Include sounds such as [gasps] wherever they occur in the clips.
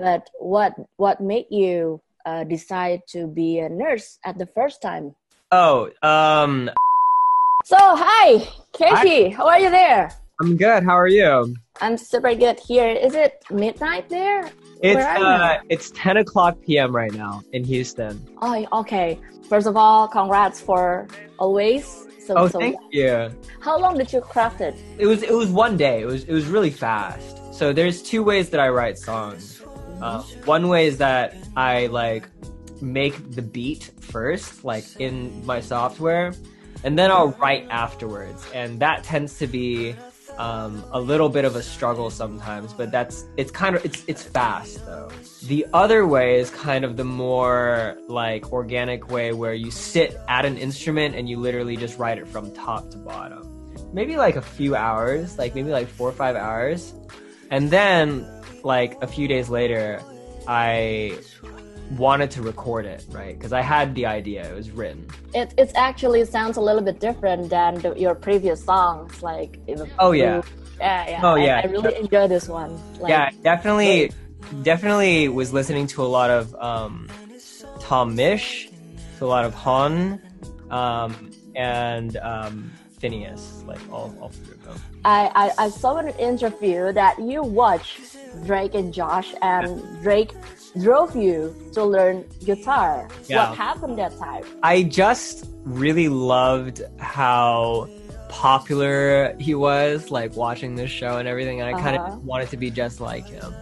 But what what made you uh, decide to be a nurse at the first time? Oh, um, So hi, Katie, how are you there? I'm good. How are you? I'm super good here. Is it midnight there? It's Where are you? uh, it's 10 o'clock p.m. right now in Houston. Oh, okay. First of all, congrats for always. So, Oh, so thank you. how long did you craft it? It was it was one day. It was it was really fast. So there's two ways that I write songs. Uh, one way is that I like make the beat first, like in my software, and then I'll write afterwards. And that tends to be um, a little bit of a struggle sometimes, but that's it's kind of it's it's fast though. The other way is kind of the more like organic way where you sit at an instrument and you literally just write it from top to bottom. Maybe like a few hours, like maybe like four or five hours. And then like a few days later, I wanted to record it, right? Because I had the idea, it was written. It it actually sounds a little bit different than the, your previous songs. Like Oh, yeah. yeah, yeah. Oh, I- yeah. I, really enjoy this one. Like, yeah, definitely, definitely was listening to a lot of um, Tom Misch, to a lot of Han, um, and um, FINNEAS, like all, all three of them. I, I I saw an interview that you watched Drake and Josh, and Drake drove you to learn guitar. Yeah. What happened that time? I just really loved how popular he was, like watching this show and everything, and I kind Uh-huh. of wanted to be just like him.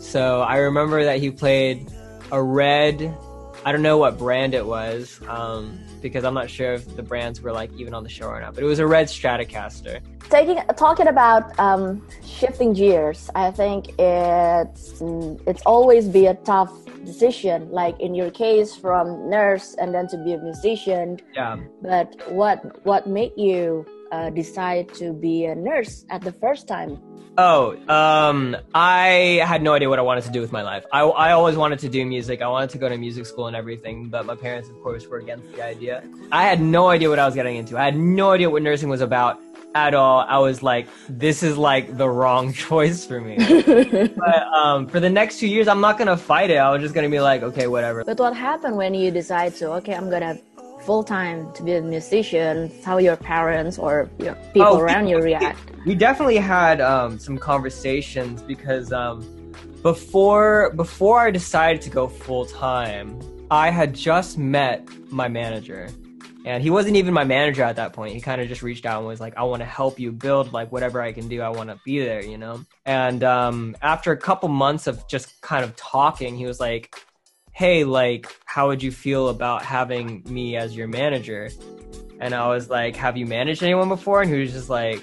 So I remember that he played a red, I don't know what brand it was, um, because I'm not sure if the brands were like even on the show or not, but it was a red Stratocaster. Taking talking about um, shifting gears, I think it's it's always be a tough decision. Like in your case, from nurse and then to be a musician. Yeah. But what what made you uh, decide to be a nurse at the first time? Oh, um, I had no idea what I wanted to do with my life. I, I always wanted to do music. I wanted to go to music school and everything, but my parents, of course, were against the idea. I had no idea what I was getting into. I had no idea what nursing was about at all. I was like, this is like the wrong [laughs] choice for me. [laughs] but um, for the next two years, I'm not gonna fight it. I was just gonna be like, okay, whatever. But what happened when you decide to okay, I'm gonna full time to be a musician? How your parents or your people Oh, around you react? we definitely had um, some conversations because um, before before I decided to go full time, I had just met my manager, and he wasn't even my manager at that point. He kind of just reached out and was like, "I want to help you build like whatever I can do. I want to be there," you know. And um, after a couple months of just kind of talking, he was like, "Hey, like, how would you feel about having me as your manager?" And I was like, "Have you managed anyone before?" And he was just like,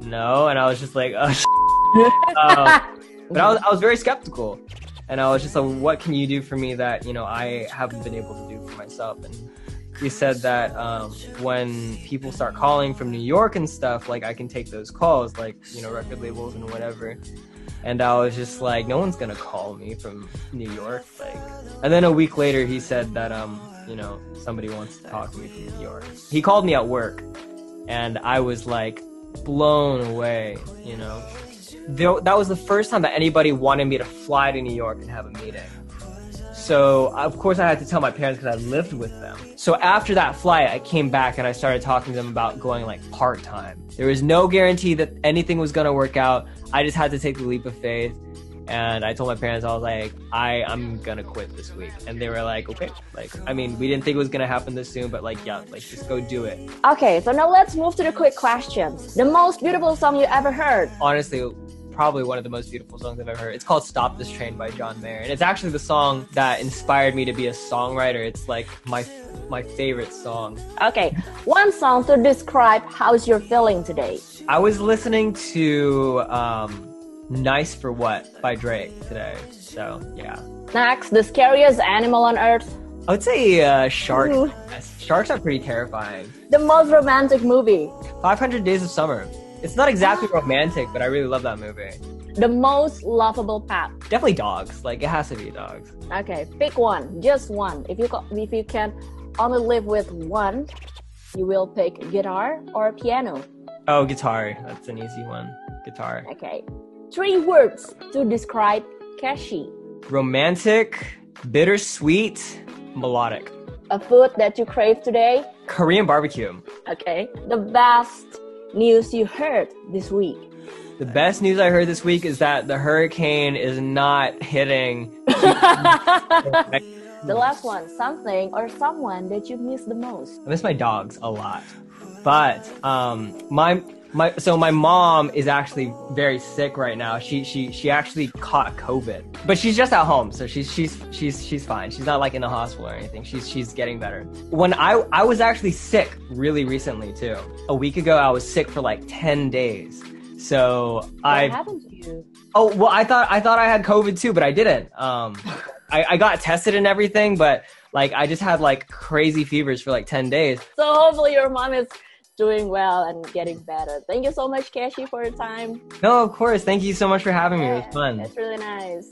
"No." And I was just like, "Oh." [laughs] um, but I was, I was very skeptical, and I was just like, "What can you do for me that you know I haven't been able to do for myself?" And he said that um, when people start calling from New York and stuff, like I can take those calls, like you know record labels and whatever. And I was just like, no one's gonna call me from New York, like. And then a week later, he said that um, you know, somebody wants to talk to me from New York. He called me at work, and I was like blown away, you know. That was the first time that anybody wanted me to fly to New York and have a meeting. So of course I had to tell my parents because I lived with them. So after that flight, I came back and I started talking to them about going like part time. There was no guarantee that anything was gonna work out. I just had to take the leap of faith. And I told my parents, I was like, I, I'm gonna quit this week. And they were like, okay. Like, I mean, we didn't think it was gonna happen this soon, but like, yeah, like, just go do it. Okay, so now let's move to the quick questions. The most beautiful song you ever heard? honestly probably one of the most beautiful songs I've ever heard. It's called Stop This Train by John Mayer. And it's actually the song that inspired me to be a songwriter. It's like my my favorite song. Okay, one song to describe how's you're feeling today. I was listening to um Nice for What by Drake today. So, yeah. Next, the scariest animal on earth. I would say uh sharks. Ooh. Sharks are pretty terrifying. The most romantic movie. 500 Days of Summer. It's not exactly [gasps] romantic, but I really love that movie. The most lovable pet. Definitely dogs. Like it has to be dogs. Okay, pick one, just one. If you co- if you can only live with one, you will pick guitar or piano. Oh, guitar. That's an easy one. Guitar. Okay, three words to describe Keshi. romantic, bittersweet, melodic. A food that you crave today? Korean barbecue. Okay. The best news you heard this week? The best news I heard this week is that the hurricane is not hitting. the [laughs] last one, something or someone that you miss the most. I miss my dogs a lot, but um, my my so my mom is actually very sick right now. She she she actually caught COVID, but she's just at home, so she's she's she's she's fine. She's not like in the hospital or anything. She's she's getting better. When I I was actually sick really recently too. A week ago, I was sick for like ten days. So I. Happened to you? Oh well, I thought I thought I had COVID too, but I didn't. Um, [laughs] I, I got tested and everything, but like I just had like crazy fevers for like ten days. So hopefully your mom is doing well and getting better. Thank you so much, Keshi, for your time. No, of course. Thank you so much for having me. It was fun. It's really nice.